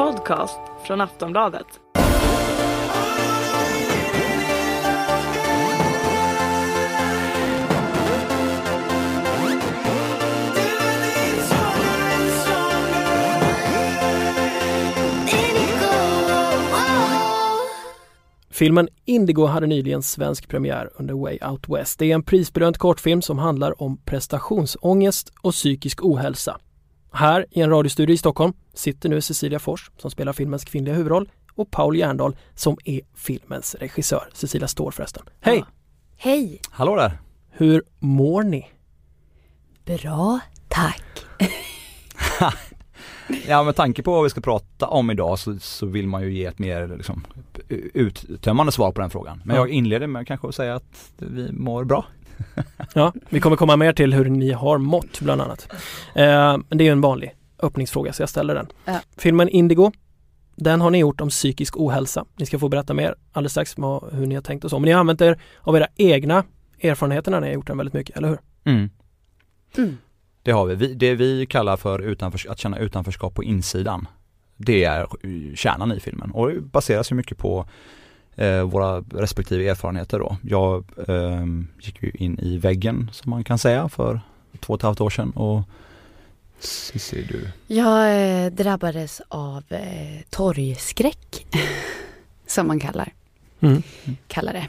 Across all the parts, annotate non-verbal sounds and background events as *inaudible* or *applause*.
podcast från Aftonbladet. Filmen Indigo hade nyligen svensk premiär under Way Out West. Det är en prisbelönt kortfilm som handlar om prestationsångest och psykisk ohälsa. Här i en radiostudio i Stockholm sitter nu Cecilia Fors som spelar filmens kvinnliga huvudroll och Paul Järndal som är filmens regissör. Cecilia står förresten. Hej! Ja. Hej! Hallå där! Hur mår ni? Bra, tack. *laughs* ja, med tanke på vad vi ska prata om idag så, så vill man ju ge ett mer liksom, uttömmande svar på den frågan. Men ja. jag inleder med kanske att säga att vi mår bra. *laughs* ja, vi kommer komma mer till hur ni har mått bland annat. Eh, det är en vanlig öppningsfråga så jag ställer den. Ja. Filmen Indigo, den har ni gjort om psykisk ohälsa. Ni ska få berätta mer alldeles strax hur ni har tänkt och så. Men ni har använt er av era egna erfarenheter när ni har gjort den väldigt mycket, eller hur? Mm. Mm. Det har vi. vi. Det vi kallar för utanför, att känna utanförskap på insidan. Det är kärnan i filmen och det baseras ju mycket på eh, våra respektive erfarenheter då. Jag eh, gick ju in i väggen som man kan säga för två och ett halvt år sedan och Cissi du? Jag eh, drabbades av eh, torgskräck *laughs* som man kallar, mm. kallar det.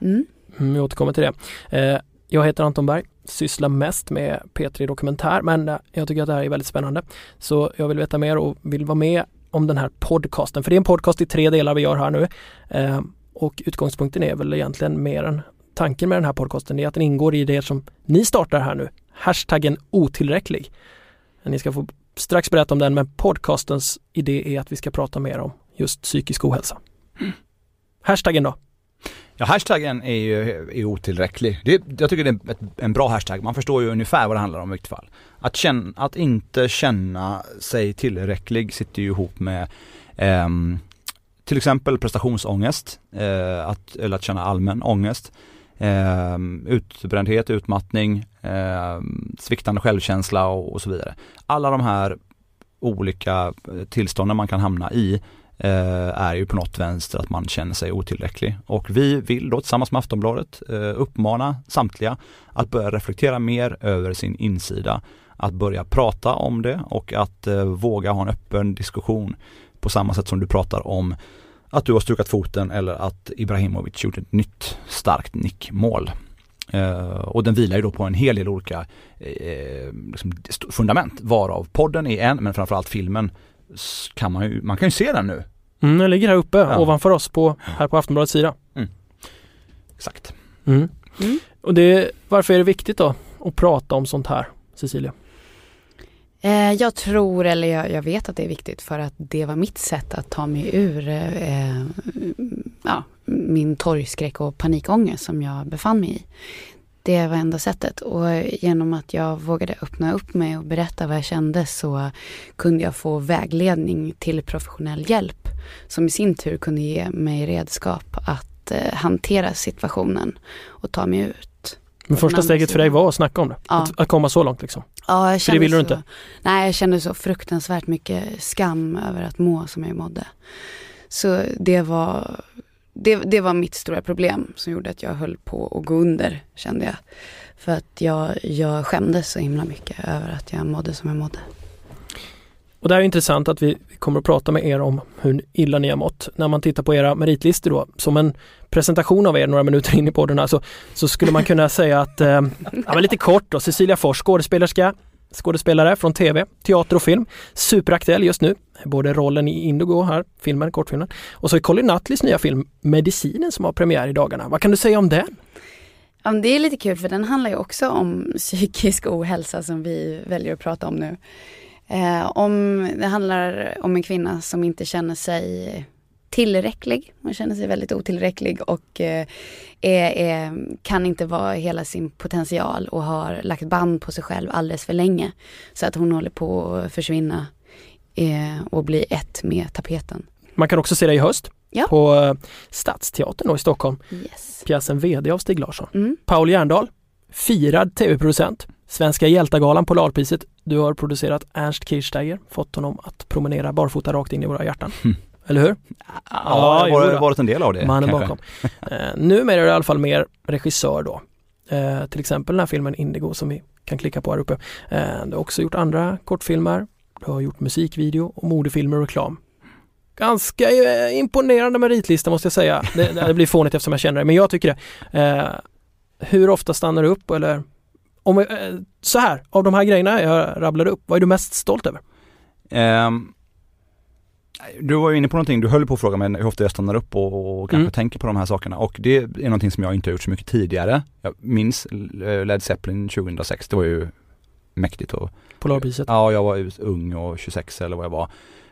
Mm. Mm, jag återkommer till det. Eh, jag heter Anton Berg, sysslar mest med P3 Dokumentär men eh, jag tycker att det här är väldigt spännande. Så jag vill veta mer och vill vara med om den här podcasten. För det är en podcast i tre delar vi gör här nu. Eh, och utgångspunkten är väl egentligen mer än tanken med den här podcasten är att den ingår i det som ni startar här nu. Hashtaggen otillräcklig. Ni ska få strax berätta om den men podcastens idé är att vi ska prata mer om just psykisk ohälsa. Mm. Hashtaggen då? Ja, hashtaggen är ju är otillräcklig. Det, jag tycker det är ett, en bra hashtag. Man förstår ju ungefär vad det handlar om i vilket fall. Att, känna, att inte känna sig tillräcklig sitter ju ihop med eh, till exempel prestationsångest, eh, att, eller att känna allmän ångest, eh, utbrändhet, utmattning, eh, sviktande självkänsla och, och så vidare. Alla de här olika eh, tillstånden man kan hamna i Eh, är ju på något vänster att man känner sig otillräcklig. Och vi vill då tillsammans med Aftonbladet eh, uppmana samtliga att börja reflektera mer över sin insida, att börja prata om det och att eh, våga ha en öppen diskussion på samma sätt som du pratar om att du har stukat foten eller att Ibrahimovic gjort ett nytt starkt nickmål. Uh, och den vilar ju då på en hel del olika uh, liksom fundament varav podden är en men framförallt filmen kan man ju, man kan ju se den nu. Mm, den ligger här uppe ja. ovanför oss på, här på Aftonbladets sida. Mm. Exakt. Mm. Mm. Och det, varför är det viktigt då att prata om sånt här, Cecilia? Eh, jag tror, eller jag, jag, vet att det är viktigt för att det var mitt sätt att ta mig ur eh, ja, min torgskräck och panikångest som jag befann mig i. Det var enda sättet och genom att jag vågade öppna upp mig och berätta vad jag kände så kunde jag få vägledning till professionell hjälp som i sin tur kunde ge mig redskap att eh, hantera situationen och ta mig ut. Men första steget för dig var att snacka om det? Ja. Att, att, komma så långt liksom? Ja, jag kände för det ville så, du inte? Nej, jag kände så fruktansvärt mycket skam över att må som jag mådde. Så det var det, det var mitt stora problem som gjorde att jag höll på att gå under, kände jag. För att jag, jag skämdes så himla mycket över att jag mådde som jag mådde. Och det här är intressant att vi kommer att prata med er om hur illa ni har mått. När man tittar på era meritlistor då, som en presentation av er några minuter in i podden här så, så skulle man kunna säga att, eh, ja men lite kort då, Cecilia Fors, skådespelerska, skådespelare från tv, teater och film. Superaktuell just nu. Både rollen i Indigo här, filmen, kortfilmen. Och så är Colin Nutleys nya film Medicinen som har premiär i dagarna. Vad kan du säga om den? Ja, det är lite kul för den handlar ju också om *laughs* psykisk ohälsa som vi väljer att prata om nu. Eh, om, det handlar om en kvinna som inte känner sig tillräcklig. Hon känner sig väldigt otillräcklig och eh, är, är, kan inte vara hela sin potential och har lagt band på sig själv alldeles för länge. Så att hon håller på att försvinna eh, och bli ett med tapeten. Man kan också se det i höst ja. på eh, Stadsteatern i Stockholm. Yes. Pjäsen VD av Stig Larsson. Mm. Paul Järndal, firad tv-producent, Svenska hjältagalan Polarpriset Du har producerat Ernst Kirchsteiger, fått honom att promenera barfota rakt in i våra hjärtan. Mm. Eller hur? Ja, jo det har varit en del av det. Mannen kanske. bakom. Eh, numera är du i alla fall mer regissör då. Eh, till exempel den här filmen Indigo som vi kan klicka på här uppe. Eh, du har också gjort andra kortfilmer. Du har gjort musikvideo och modefilmer och reklam. Ganska eh, imponerande meritlista måste jag säga. Det, det blir fånigt eftersom jag känner det, men jag tycker det. Eh, hur ofta stannar du upp eller om, eh, så här, av de här grejerna jag rabblade upp, vad är du mest stolt över? Ehm, du var ju inne på någonting, du höll på att fråga mig hur ofta jag stannar upp och, och kanske Mm. tänker på de här sakerna och det är någonting som jag inte har gjort så mycket tidigare. Jag minns eh, Led Zeppelin 2006, det var ju mäktigt och Polarpriset. ja, jag var ung och 26 eller vad jag var.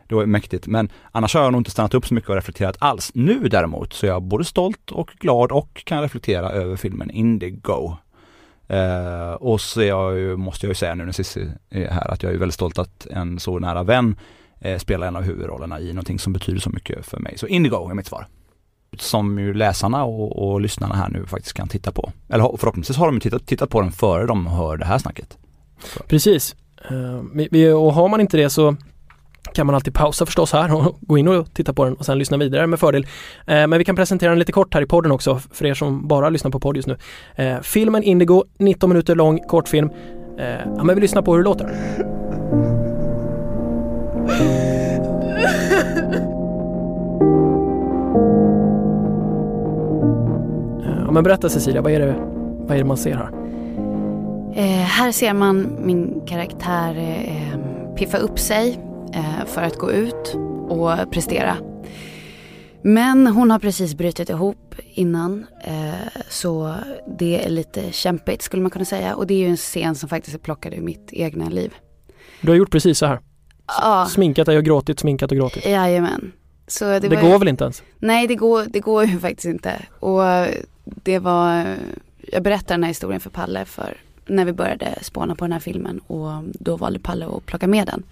Det var mäktigt men annars har jag nog inte stannat upp så mycket och reflekterat alls. Nu däremot så är jag både stolt och glad och kan reflektera över filmen Indigo. Eh, och så jag ju, måste jag ju säga nu när Cissi är här att jag är väldigt stolt att en så nära vän eh, spelar en av huvudrollerna i någonting som betyder så mycket för mig. Så Indigo är mitt svar. Som ju läsarna och, och lyssnarna här nu faktiskt kan titta på. Eller förhoppningsvis har de ju tittat, tittat på den före de hör det här snacket. Precis. Eh, och har man inte det så kan man alltid pausa förstås här och gå in och titta på den och sen lyssna vidare med fördel. Eh, men vi kan presentera den lite kort här i podden också för er som bara lyssnar på podd just nu. Eh, filmen Indigo, 19 minuter lång kortfilm. Ja men vi lyssnar på hur det låter. Ja men berätta Cecilia, vad är det, vad är det man ser här? Eh, här ser man min karaktär eh, piffa upp sig eh, för att gå ut och prestera. Men hon har precis brutit ihop innan eh, så det är lite kämpigt skulle man kunna säga. Och det är ju en scen som faktiskt är plockad ur mitt egna liv. Du har gjort precis så här. Ja, Sminkat dig och gråtit, sminkat och gråtit. jajamän. Så det, Det, ju- går väl inte ens? Nej, det går, det går ju *laughs* faktiskt inte. Och det var, jag berättade den här historien för Palle för när vi började spåna på den här filmen och då valde Palle att plocka med den.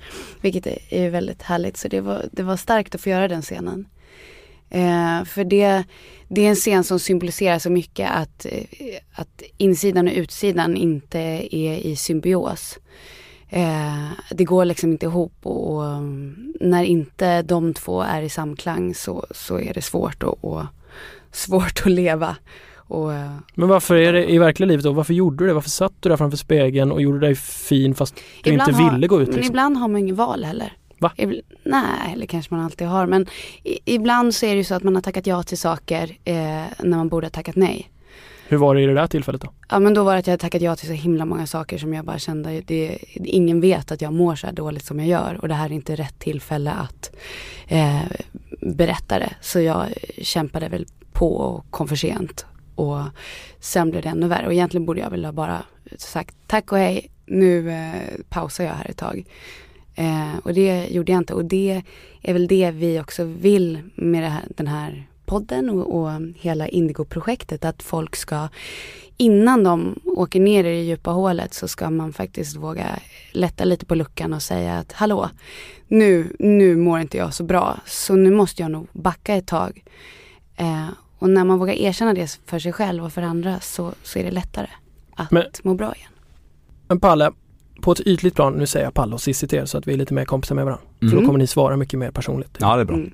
Vilket är, är väldigt härligt så det var, det var starkt att få göra den scenen. Eh, för det, det är en scen som symboliserar så mycket att, eh, att insidan och utsidan inte är i symbios. Eh, det går liksom inte ihop och, och mm, när inte de två är i samklang så, så är det svårt och, och *laughs* svårt att leva. Och, eh, Men varför är det i verkliga livet då? Varför gjorde du det? Varför satt du där framför spegeln och gjorde dig fin fast du inte har- ville gå ut? Men Liksom? ibland har man inget val heller. Va? Ibl- nej, eller kanske man alltid har. Men i, ibland så är det ju så att man har tackat ja till saker eh, när man borde ha tackat nej. Hur var det i det där tillfället då? Ja men då var det att jag hade tackat ja till så himla många saker som jag bara kände, det, ingen vet att jag mår så här dåligt som jag gör och det här är inte rätt tillfälle att eh, berätta det. Så jag kämpade väl på och kom för sent. Och sen blev det ännu värre och egentligen borde jag väl ha bara sagt tack och hej, nu eh, pausar jag här ett tag. Eh, och det gjorde jag inte och det är väl det vi också vill med det här, den här podden och, och hela Indigo-projektet att folk ska innan de åker ner i det djupa hålet så ska man faktiskt våga lätta lite på luckan och säga att hallå, nu, nu mår inte jag så bra så nu måste jag nog backa ett tag. Eh, och när man vågar erkänna det för sig själv och för andra så, så är det lättare att Men- må bra igen. Men Palle, på ett ytligt plan, nu säger jag Palle och Cissi till er så att vi är lite mer kompisar med varandra. För då Mm. kommer ni svara mycket mer personligt. Ja det är bra. Mm.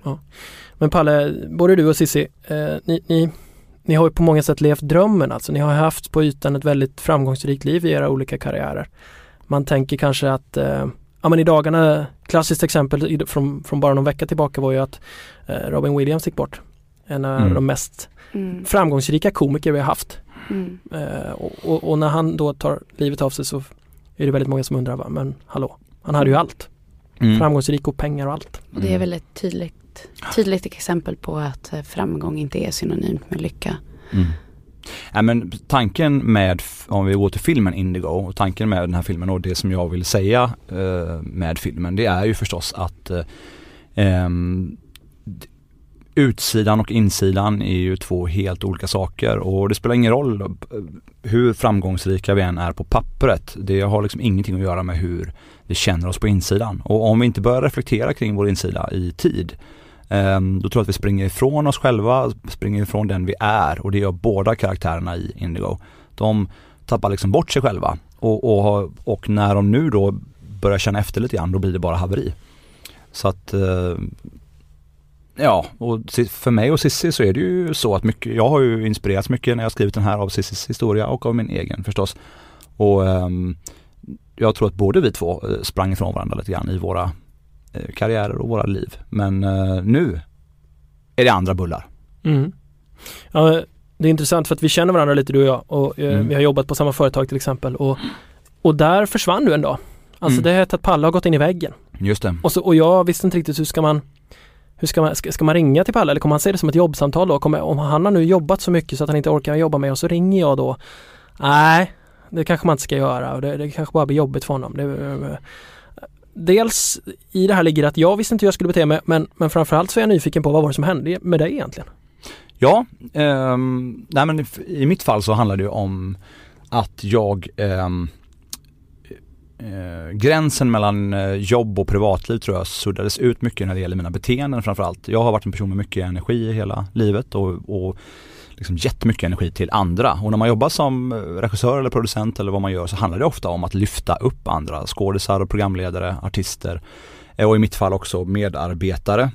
Men Palle, både du och Cissi, eh, ni, ni, ni har ju på många sätt levt drömmen alltså. Ni har haft på ytan ett väldigt framgångsrikt liv i era olika karriärer. Man tänker kanske att, eh, ja men i dagarna, klassiskt exempel i- från, från bara någon vecka tillbaka var ju att eh, Robin Williams gick bort. En av Mm. de mest Mm. framgångsrika komiker vi har haft. Mm. Eh, och, och, och när han då tar livet av sig så är det väldigt många som undrar, va, men hallå, han hade ju allt. Mm. Framgångsrik och pengar och allt. Och det är väl ett tydligt, tydligt exempel på att eh, framgång inte är synonymt med lycka. Mm. Ja, men tanken med, om vi går till filmen Indigo, och tanken med den här filmen och det som jag vill säga eh, med filmen det är ju förstås att eh, ehm, utsidan och insidan är ju två helt olika saker och det spelar ingen roll hur framgångsrika vi än är på pappret. Det har liksom ingenting att göra med hur vi känner oss på insidan. Och om vi inte börjar reflektera kring vår insida i tid ehm, Då tror jag att vi springer ifrån oss själva, springer ifrån den vi är och det gör båda karaktärerna i Indigo. De tappar liksom bort sig själva och, och, och när de nu då börjar känna efter lite grann, då blir det bara haveri. Så att eh, Ja, och för mig och Cissi så är det ju så att mycket, jag har ju inspirerats mycket när jag skrivit den här av Cissis historia och av min egen förstås. Och um, jag tror att både vi två eh, sprang ifrån varandra lite grann i våra eh, karriärer och våra liv. Men uh, nu är det andra bullar. Mm. Ja, det är intressant för att vi känner varandra lite du och jag och uh, mm. vi har jobbat på samma företag till exempel och, och där försvann du en dag. Alltså mm. det hette att Palle har gått in i väggen. Just det. Och, så, och jag visste inte riktigt hur ska man hur ska man, ska, ska man ringa till Palle eller kommer han se det som ett jobbsamtal då? Kommer, om han har nu jobbat så mycket så att han inte orkar jobba med och så ringer jag då. Nej, det kanske man inte ska göra och det, det kanske bara blir jobbigt för honom. Det, dels i det här ligger att jag visste inte hur jag skulle bete mig men, men framförallt så är jag nyfiken på vad var det som hände med dig egentligen? Ja, eh, nej men i mitt fall så handlar det om att jag eh, eh, gränsen mellan eh, jobb och privatliv tror jag suddades ut mycket när det gäller mina beteenden framförallt. Jag har varit en person med mycket energi i hela livet och, och liksom gett mycket energi till andra. Och när man jobbar som eh, regissör eller producent eller vad man gör så handlar det ofta om att lyfta upp andra skådisar och programledare, artister eh, och i mitt fall också medarbetare.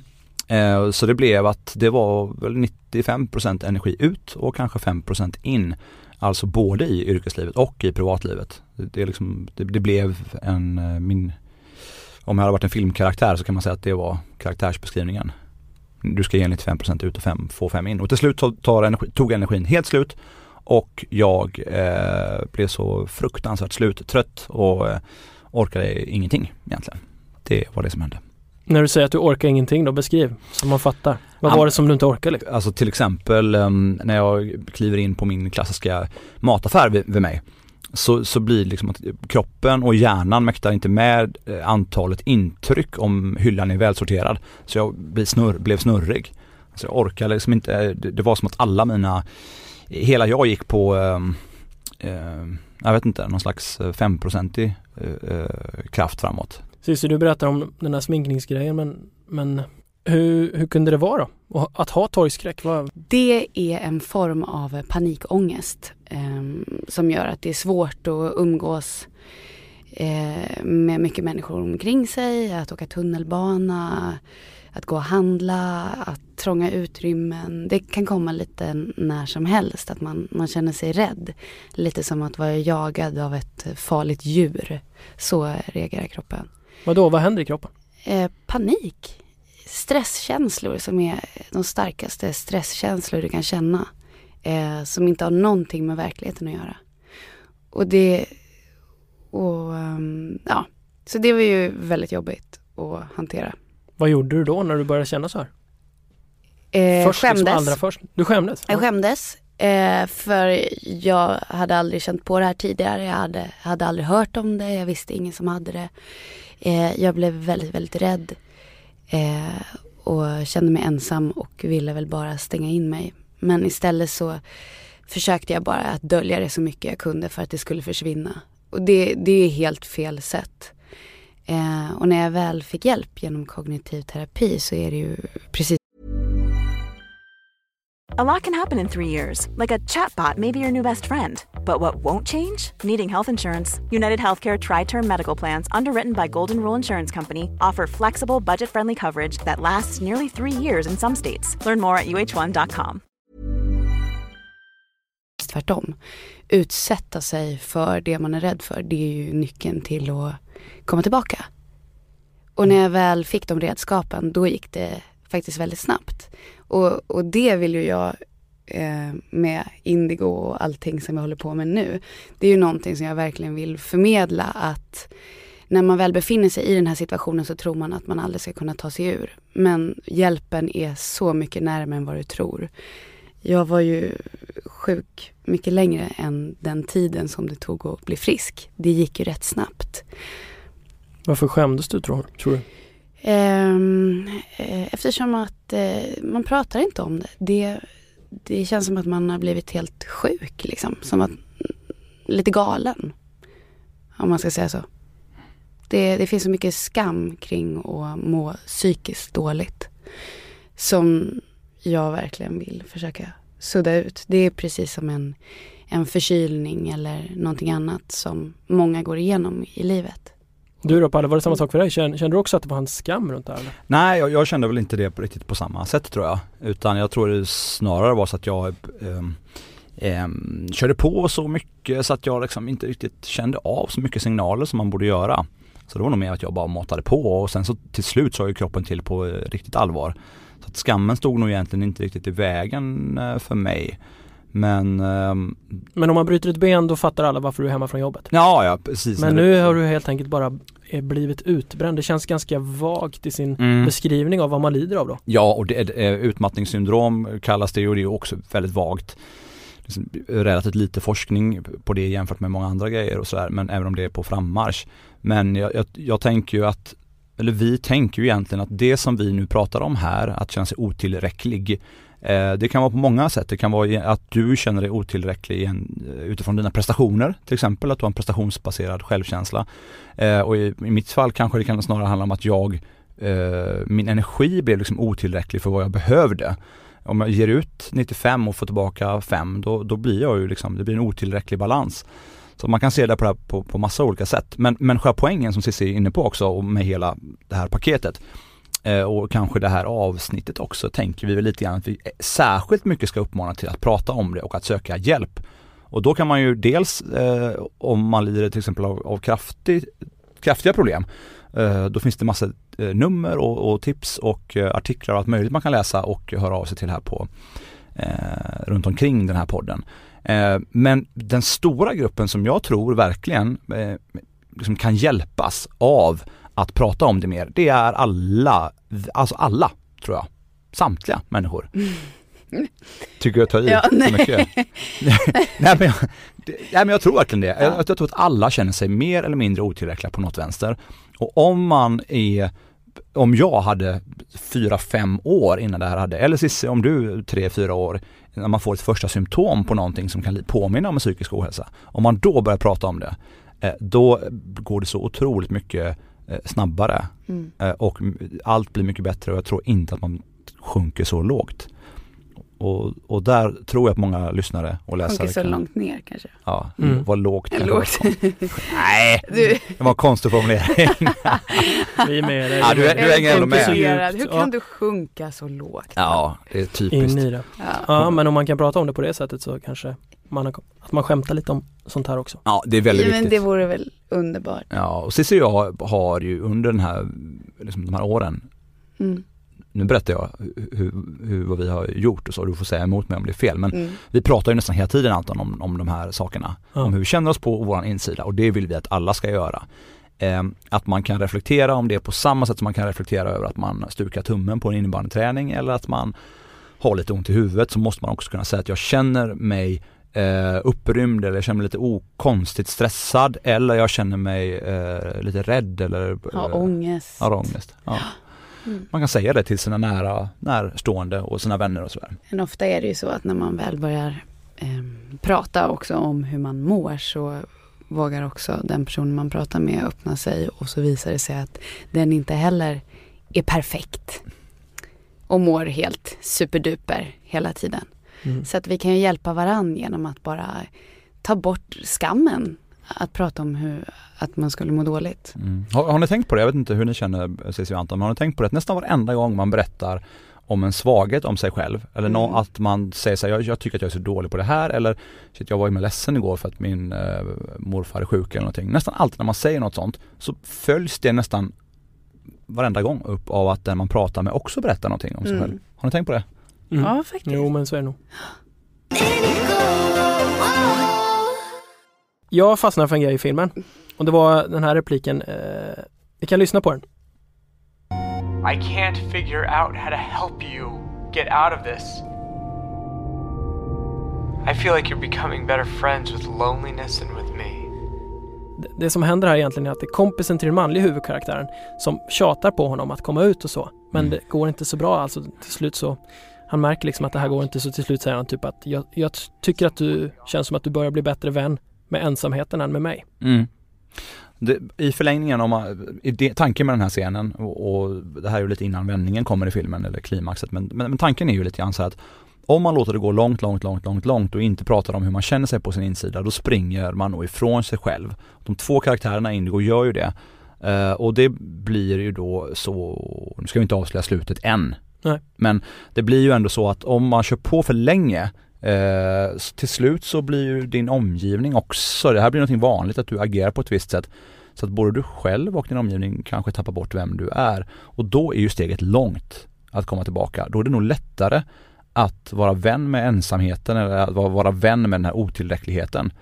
Så det blev att det var väl 95% energi ut och kanske 5% in. Alltså både i yrkeslivet och i privatlivet. Det, liksom, det, det blev en, eh, min, om jag hade varit en filmkaraktär så kan man säga att det var karaktärsbeskrivningen. Du ska ge 95% ut och fem, få 5 in. Och till slut tar energi, tog energin helt slut och jag eh, blev så fruktansvärt slut, trött och eh, orkade ingenting egentligen. Det var det som hände. När du säger att du orkar ingenting då, beskriv så man fattar. Vad var det som du inte orkade? Liksom? Alltså till exempel um, när jag kliver in på min klassiska mataffär vid, vid mig så, så blir det liksom att kroppen och hjärnan mäktar inte med eh, antalet intryck om hyllan är välsorterad. Så jag blir snurr, blev snurrig. Så jag orkade liksom inte, det, det var som att alla mina, hela jag gick på, um, uh, jag vet inte, någon slags femprocentig uh, kraft framåt. Cissi, du berättar om den här sminkningsgrejen men, men hur, hur kunde det vara då? Att ha torgskräck? Vad... Det är en form av panikångest eh, som gör att det är svårt att umgås eh, med mycket människor omkring sig, att åka tunnelbana, att gå och handla, att trånga utrymmen. Det kan komma lite när som helst, att man, man känner sig rädd. Lite som att vara jagad av ett farligt djur. Så reagerar kroppen. Vad då? vad händer i kroppen? Eh, panik. Stresskänslor som är de starkaste stresskänslor du kan känna. Eh, som inte har någonting med verkligheten att göra. Och det, och um, ja, så det var ju väldigt jobbigt att hantera. Vad gjorde du då när du började känna så här? Eh, först, skämdes. Liksom allra först. Du skämdes? Jag skämdes. Eh, för jag hade aldrig känt på det här tidigare. Jag hade, hade aldrig hört om det. Jag visste ingen som hade det. Eh, jag blev väldigt, väldigt rädd. Eh, och kände mig ensam och ville väl bara stänga in mig. Men istället så försökte jag bara att dölja det så mycket jag kunde för att det skulle försvinna. Och det, det är helt fel sätt. Eh, och när jag väl fick hjälp genom kognitiv terapi så är det ju precis A lot can happen in three years, like a chatbot may be your new best friend. But what won't change? Needing health insurance. United Healthcare Tri Term Medical Plans, underwritten by Golden Rule Insurance Company, offer flexible, budget friendly coverage that lasts nearly three years in some states. Learn more at uh1.com. Tvärtom. Utsätta sig för det man är rädd för, det är ju nyckeln till att komma tillbaka. Och när jag väl fick de redskapen, då gick det faktiskt väldigt snabbt. Och, och det vill ju jag eh, med Indigo och allting som jag håller på med nu. Det är ju någonting som jag verkligen vill förmedla att när man väl befinner sig i den här situationen så tror man att man aldrig ska kunna ta sig ur. Men hjälpen är så mycket närmare än vad du tror. Jag var ju sjuk mycket längre än den tiden som det tog att bli frisk. Det gick ju rätt snabbt. Varför skämdes du tror, tror du? Ehm, eh, eftersom att eh, man pratar inte om det. det. Det känns som att man har blivit helt sjuk liksom. Som att, lite galen. Om man ska säga så. Det, det finns så mycket skam kring att må psykiskt dåligt. Som jag verkligen vill försöka sudda ut. Det är precis som en, en förkylning eller någonting annat som många går igenom i livet. Du då Palle, var det samma sak för dig? Kände, kände du också att det var en skam runt det här? Eller? Nej, jag, jag kände väl inte det på, riktigt på samma sätt tror jag. Utan jag tror det snarare var så att jag um, um, körde på så mycket så att jag liksom inte riktigt kände av så mycket signaler som man borde göra. Så det var nog mer att jag bara matade på och sen så till slut sa ju kroppen till på riktigt allvar. Så att skammen stod nog egentligen inte riktigt i vägen eh, för mig. Men ehm, Men om man bryter ett ben då fattar alla varför du är hemma från jobbet. ja, ja precis. Men nu har du helt enkelt bara eh, blivit utbränd. Det känns ganska vagt i sin Mm. beskrivning av vad man lider av då. Ja, och det, utmattningssyndrom kallas det och det är också väldigt vagt. Liksom, relativt lite forskning på det jämfört med många andra grejer och sådär, men även om det är på frammarsch. Men jag, jag, jag tänker ju att, eller vi tänker ju egentligen att det som vi nu pratar om här, att känna sig otillräcklig, Eh, det kan vara på många sätt. Det kan vara att du känner dig otillräcklig en, eh, utifrån dina prestationer, till exempel att du har en prestationsbaserad självkänsla. Eh, och i, i mitt fall kanske det kan snarare handla om att jag min energi blev liksom otillräcklig för vad jag behövde. Om jag ger ut 95 och får tillbaka 5 då, då blir jag ju liksom, det blir en otillräcklig balans. Så man kan se det på, det här på, på massa olika sätt. Men, men själva poängen som Cissi är inne på också och med hela det här paketet Eh, och kanske det här avsnittet också tänker vi väl lite grann att vi eh, särskilt mycket ska uppmana till att prata om det och att söka hjälp. Och då kan man ju dels eh, om man lider till exempel av, av kraftig, kraftiga problem Eh, Då finns det massa eh, nummer och, och tips och eh, artiklar och allt möjligt man kan läsa och höra av sig till här på eh, runt omkring den här podden. Eh, men den stora gruppen som jag tror verkligen eh, liksom kan hjälpas av att prata om det mer, det är alla, alltså alla tror jag. Samtliga människor. *laughs* Tycker jag tar i Ja, nej. mycket? *laughs* nej, men jag, det, nej men jag tror verkligen det. Jag, jag tror att alla känner sig mer eller mindre otillräckliga på något vänster. Och om man är, om jag hade fyra fem år innan det här hade, eller Cissi om du tre fyra år, när man får ett första symptom på någonting som kan påminna om en psykisk ohälsa. Om man då börjar prata om det, eh, då går det så otroligt mycket snabbare Mm. eh, och allt blir mycket bättre och jag tror inte att man sjunker så lågt. Och, och där tror jag att många lyssnare och läsare Sjunker så kan, långt ner kanske. Ja, Mm. vad lågt kanske Lågt. var. *laughs* Nej, Du, det var en konstig formulering. *laughs* Vi är med dig. Ja, du är- du hänger ändå med. Så djupt. Hur kan du sjunka så lågt? ja, det är typiskt. In i det. Ja. Ja, men om man kan prata om det på det sättet så kanske man har, att man skämtar lite om sånt här också. Ja, det är väldigt Ja, men viktigt. det vore väl underbart. Ja, och Cissi och jag har ju under den här, liksom de här åren, Mm. nu berättar jag hur, hur, vad vi har gjort och så, du får säga emot mig om det är fel, men Mm. vi pratar ju nästan hela tiden Anton om, om de här sakerna. Ja. Om hur vi känner oss på våran insida och det vill vi att alla ska göra. Eh, att man kan reflektera om det på samma sätt som man kan reflektera över att man stukar tummen på en innebandyträning eller att man har lite ont i huvudet så måste man också kunna säga att jag känner mig eh, upprymd eller jag känner mig lite okonstigt stressad eller jag känner mig eh, lite rädd eller eh, ångest. har ångest. Ja. *gasps* Mm. Man kan säga det till sina nära, närstående och sina vänner och sådär. Men ofta är det ju så att när man väl börjar eh, prata också om hur man mår så vågar också den personen man pratar med öppna sig och så visar det sig att den inte heller är perfekt. Och mår helt superduper hela tiden. Mm. Så att vi kan ju hjälpa varann genom att bara ta bort skammen. Att prata om hur, att man skulle må dåligt. Mm. Har, har ni tänkt på det? Jag vet inte hur ni känner Cissi och Anton, men har ni tänkt på det att nästan varenda gång man berättar om en svaghet om sig själv eller Mm. att man säger så här, jag, jag tycker att jag är så dålig på det här eller shit, jag var ju med ledsen igår för att min eh, morfar är sjuk eller någonting. Nästan alltid när man säger något sånt så följs det nästan varenda gång upp av att den man pratar med också berättar någonting om sig Mm. själv. Har ni tänkt på det? Mm. Ja, faktiskt. Jo men så är det nog. Jag fastnade för en grej i filmen och det var den här repliken. Eh, vi kan lyssna på den. I can't figure out how to help you get out of this. I feel like you're becoming better friends with loneliness and with me. Det- Det som händer här egentligen är att det är kompisen till den manliga huvudkaraktären som tjatar på honom att komma ut och så. Men Mm. det går inte så bra alltså till slut så han märker liksom att det här går inte så till slut säger han typ att jag, jag tycker att du känns som att du börjar bli bättre vän med ensamheten än med mig. Mm. Det, I förlängningen, om man, i det, tanken med den här scenen och, och det här är ju lite innan vändningen kommer i filmen eller klimaxet men, men, men tanken är ju lite grann så här att om man låter det gå långt, långt, långt, långt, långt och inte pratar om hur man känner sig på sin insida då springer man nog ifrån sig själv. De två karaktärerna i Indigo gör ju det. Uh, och det blir ju då så, nu ska vi inte avslöja slutet än. Nej. Men det blir ju ändå så att om man kör på för länge eh, till slut så blir ju din omgivning också, det här blir någonting vanligt att du agerar på ett visst sätt. Så att både du själv och din omgivning kanske tappar bort vem du är. Och då är ju steget långt att komma tillbaka. Då är det nog lättare att vara vän med ensamheten eller att vara, vara vän med den här otillräckligheten.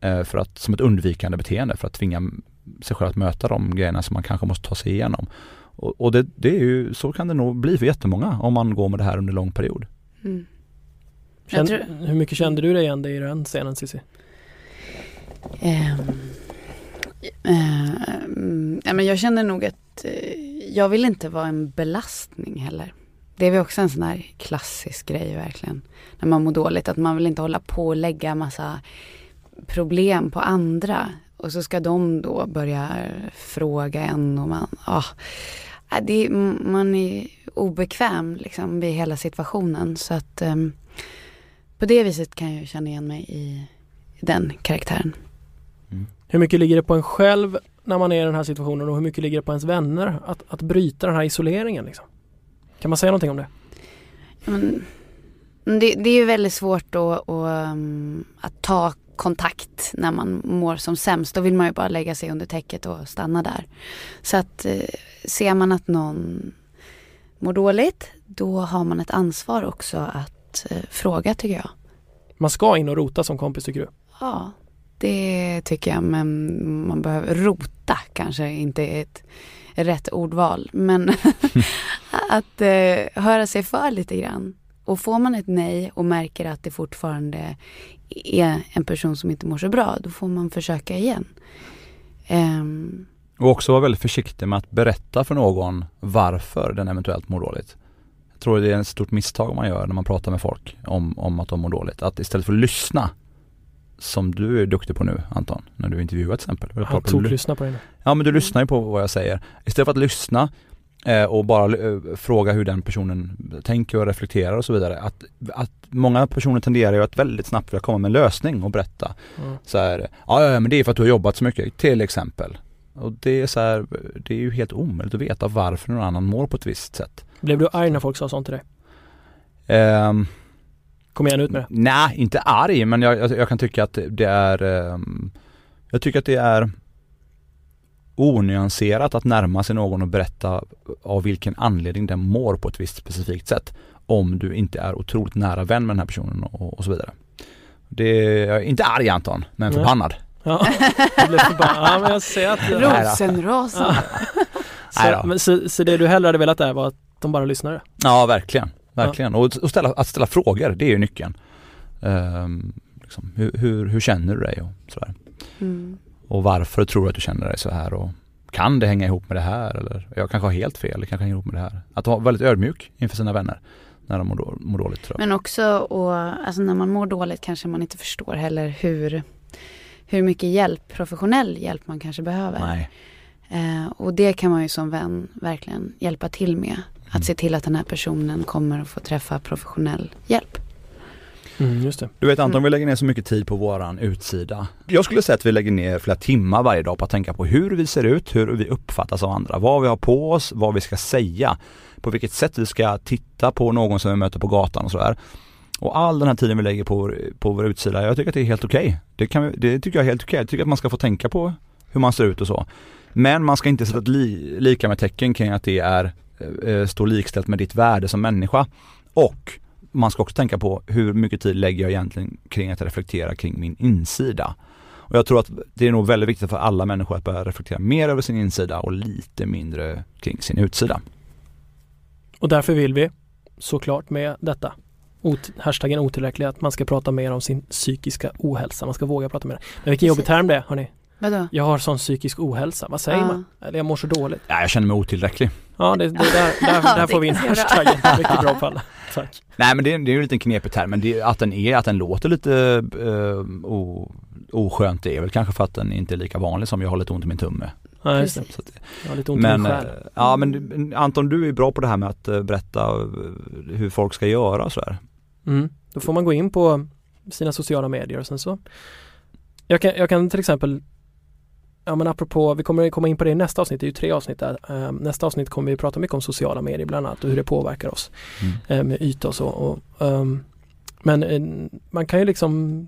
Eh, för att, som ett undvikande beteende för att tvinga sig själv att möta de grejerna som man kanske måste ta sig igenom. Och, och det, det är ju, så kan det nog bli för jättemånga om man går med det här under lång period. Mm. Känn, tror- Hur mycket kände du dig igen i den scenen Cissi? Eh, mm, ja, men jag känner nog att eh, jag vill inte vara en belastning heller. Det är väl också en sån här klassisk grej verkligen. När man mår dåligt, att man vill inte hålla på och lägga massa problem på andra. Och så ska de då börja fråga en och man, ah, det, är- man är obekväm liksom vid hela situationen. Så att ehm, på det viset kan jag känna igen mig i den karaktären. Hur mycket ligger det på en själv när man är i den här situationen och hur mycket ligger det på ens vänner att, att bryta den här isoleringen? Liksom? Kan man säga någonting om det? Men, det, det är ju väldigt svårt då att, um, att ta kontakt när man mår som sämst. Då vill man ju bara lägga sig under täcket och stanna där. Så att eh, ser man att någon mår dåligt, då har man ett ansvar också att eh, fråga tycker jag. Man ska in och rota som kompis tycker du? Ja, det tycker jag. Men man behöver rota kanske inte är ett rätt ordval. Men *laughs* att eh, höra sig för lite grann. Och får man ett nej och märker att det fortfarande är en person som inte mår så bra, då får man försöka igen. Ehm, Och också vara väldigt försiktig med att berätta för någon varför den eventuellt mår dåligt. Jag tror det är ett stort misstag man gör när man pratar med folk om, om att de mår dåligt. Att istället för att lyssna, som du är duktig på nu Anton, när du intervjuar till exempel. Jag På- på- tog lyssna på det nu. Ja men du lyssnar ju på vad jag säger. Istället för att lyssna och bara eh, fråga hur den personen tänker och reflekterar och så vidare. Att, att många personer tenderar ju att väldigt snabbt vilja komma med en lösning och berätta. Mm. Så här, ja, men det är för att du har jobbat så mycket till exempel. Och det är så här, det är ju helt omöjligt att veta varför någon annan mår på ett visst sätt. Blev du arg när folk sa sånt till dig? Ehm, Kom igen ut med det. Nej, inte arg men jag, jag, jag kan tycka att det är ehm, Jag tycker att det är onyanserat att närma sig någon och berätta av vilken anledning den mår på ett visst specifikt sätt. Om du inte är otroligt nära vän med den här personen och, och så vidare. Det är, inte arg Anton, men Nej. förbannad. Ja, jag blev förbannad. Ja, men jag ser att så, men, så, så det du hellre hade velat där var att de bara lyssnade? Ja, verkligen. Verkligen. Och, och ställa, att ställa frågor, det är ju nyckeln. Ehm, liksom, hur, hur, hur känner du dig och sådär. Mm. Och varför tror du att du känner dig så här och kan det hänga ihop med det här eller jag kanske har helt fel, det kanske hänger ihop med det här. Att vara väldigt ödmjuk inför sina vänner när de mår, då, mår dåligt. Men också och, alltså när man mår dåligt kanske man inte förstår heller hur, hur mycket hjälp, professionell hjälp man kanske behöver. Nej. Eh, och det kan man ju som vän verkligen hjälpa till med. Att Mm. se till att den här personen kommer att få träffa professionell hjälp. Mm, just det. Du vet Anton, Mm. vi lägger ner så mycket tid på våran utsida. Jag skulle säga att vi lägger ner flera timmar varje dag på att tänka på hur vi ser ut, hur vi uppfattas av andra, vad vi har på oss, vad vi ska säga, på vilket sätt vi ska titta på någon som vi möter på gatan och sådär. Och all den här tiden vi lägger på, vår- på vår utsida, jag tycker att det är helt okej. Det, kan vi- det tycker jag är helt okej. Jag tycker att man ska få tänka på hur man ser ut och så. Men man ska inte sätta ett li, lika med tecken kring att det är, eh, står likställt med ditt värde som människa. Och man ska också tänka på hur mycket tid lägger jag egentligen kring att reflektera kring min insida. Och jag tror att det är nog väldigt viktigt för alla människor att börja reflektera mer över sin insida och lite mindre kring sin utsida. Och därför vill vi såklart med detta ot- hashtaggen otillräcklig att man ska prata mer om sin psykiska ohälsa. Man ska våga prata mer. Men vilken jobbig term det är hörni. Vadå? Jag har sån psykisk ohälsa. Vad säger Ja. man? Eller jag mår så dåligt. Ja, jag känner mig otillräcklig. Ja, det, det där, *laughs* där, Ja, där det får vi in hashtaggen. Mycket bra fall. *laughs* Tack. Nej men det, är- det är ju en liten knepig term men det, att den är, att den låter lite eh, o, oskönt det är väl kanske för att den inte är lika vanlig som jag har lite ont i min tumme. Ja, just det. Precis. Så att, Jag har lite ont i min eh, själ. ja men Anton du är bra på det här med att eh, berätta eh, hur folk ska göra och sådär. Mm. Då får man gå in på sina sociala medier och sen så jag kan, jag kan till exempel ja men apropå, vi kommer komma in på det i nästa avsnitt, det är ju tre avsnitt där. Eh, nästa avsnitt kommer vi prata mycket om sociala medier bland annat och hur det påverkar oss Mm. eh, med yta och så. Och, ehm, men eh, man kan ju liksom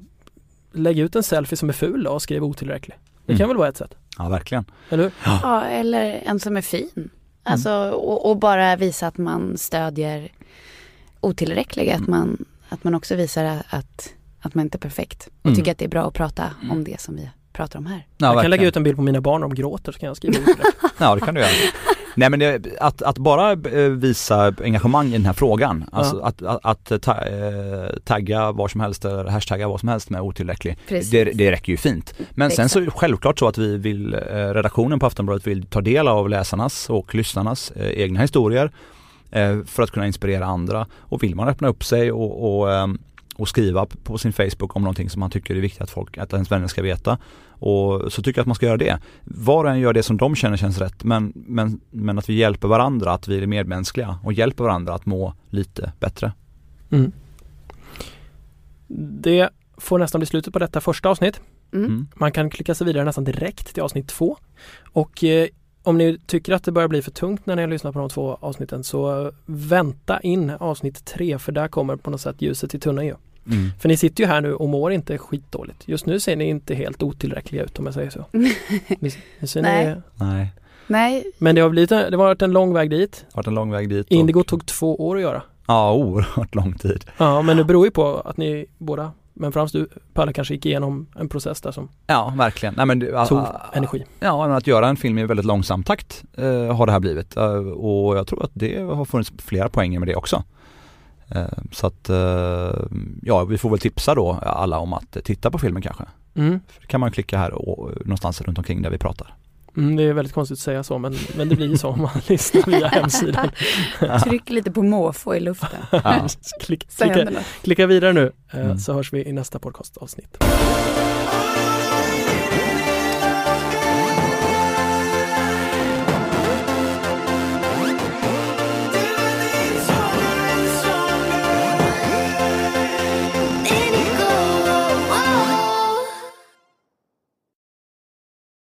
lägga ut en selfie som är ful och skriva otillräcklig. Det Mm. kan väl vara ett sätt, Ja, verkligen. eller hur? Ja, eller en som är fin. Alltså, och, och bara visa att man stödjer otillräckliga. Att man, att man också visar att, att man inte är perfekt. Och Mm. tycker att det är bra att prata om det som vi pratar om här. Ja, jag kan verkligen. lägga ut en bild på mina barn när de gråter så kan jag skriva otillräcklig. *laughs* Ja det kan du göra. Nej men det, att, att bara eh, visa engagemang i den här frågan, alltså att, att, att ta, eh, tagga var som helst eller hashtagga vad som helst med otillräcklig, det, det räcker ju fint. Men sen så är det Exakt. självklart så att vi vill, eh, redaktionen på Aftonbladet vill ta del av läsarnas och lyssnarnas egna historier för att kunna inspirera andra. Och vill man öppna upp sig och, och, ehm, och skriva på sin Facebook om någonting som man tycker är viktigt att folk, att ens vänner ska veta. Och så tycker jag att man ska göra det. Var och en gör det som de känner känns rätt men, men, men att vi hjälper varandra, att vi är medmänskliga och hjälper varandra att må lite bättre. Mm. Det får nästan bli slutet på detta första avsnitt. Mm. Mm. Man kan klicka sig vidare nästan direkt till avsnitt två. Och eh, om ni tycker att det börjar bli för tungt när ni har lyssnat på de två avsnitten så vänta in avsnitt tre för där kommer på något sätt ljuset i tunneln ju. Mm. För ni sitter ju här nu och mår inte skitdåligt. Just nu ser ni inte helt otillräckliga ut om jag säger så. *laughs* Ni, ni ser Nej. ni, Nej, Nej, men det har, blivit, det har varit en lång väg dit. det har varit en lång väg dit. och- Indigo tog två år att göra. Ja, oerhört lång tid. Ja men det beror ju på att ni båda, men främst du Palle kanske gick igenom en process där som Ja, verkligen. Nej, men, det- tog ah, energi. Ja, men att göra en film i väldigt långsam takt eh, har det här blivit. Eh, och jag tror att det har funnits flera poänger med det också. Eh, så att, eh, ja vi får väl tipsa då alla om att titta på filmen kanske. Mm. För det kan man klicka här och, någonstans runt omkring där vi pratar. Mm, det är väldigt konstigt att säga så men, men det blir ju så om man *laughs* lyssnar via hemsidan. *laughs* tryck lite på måfå i luften. *laughs* Ja. Klick, klicka, klicka vidare nu eh, Mm. så hörs vi i nästa podcastavsnitt.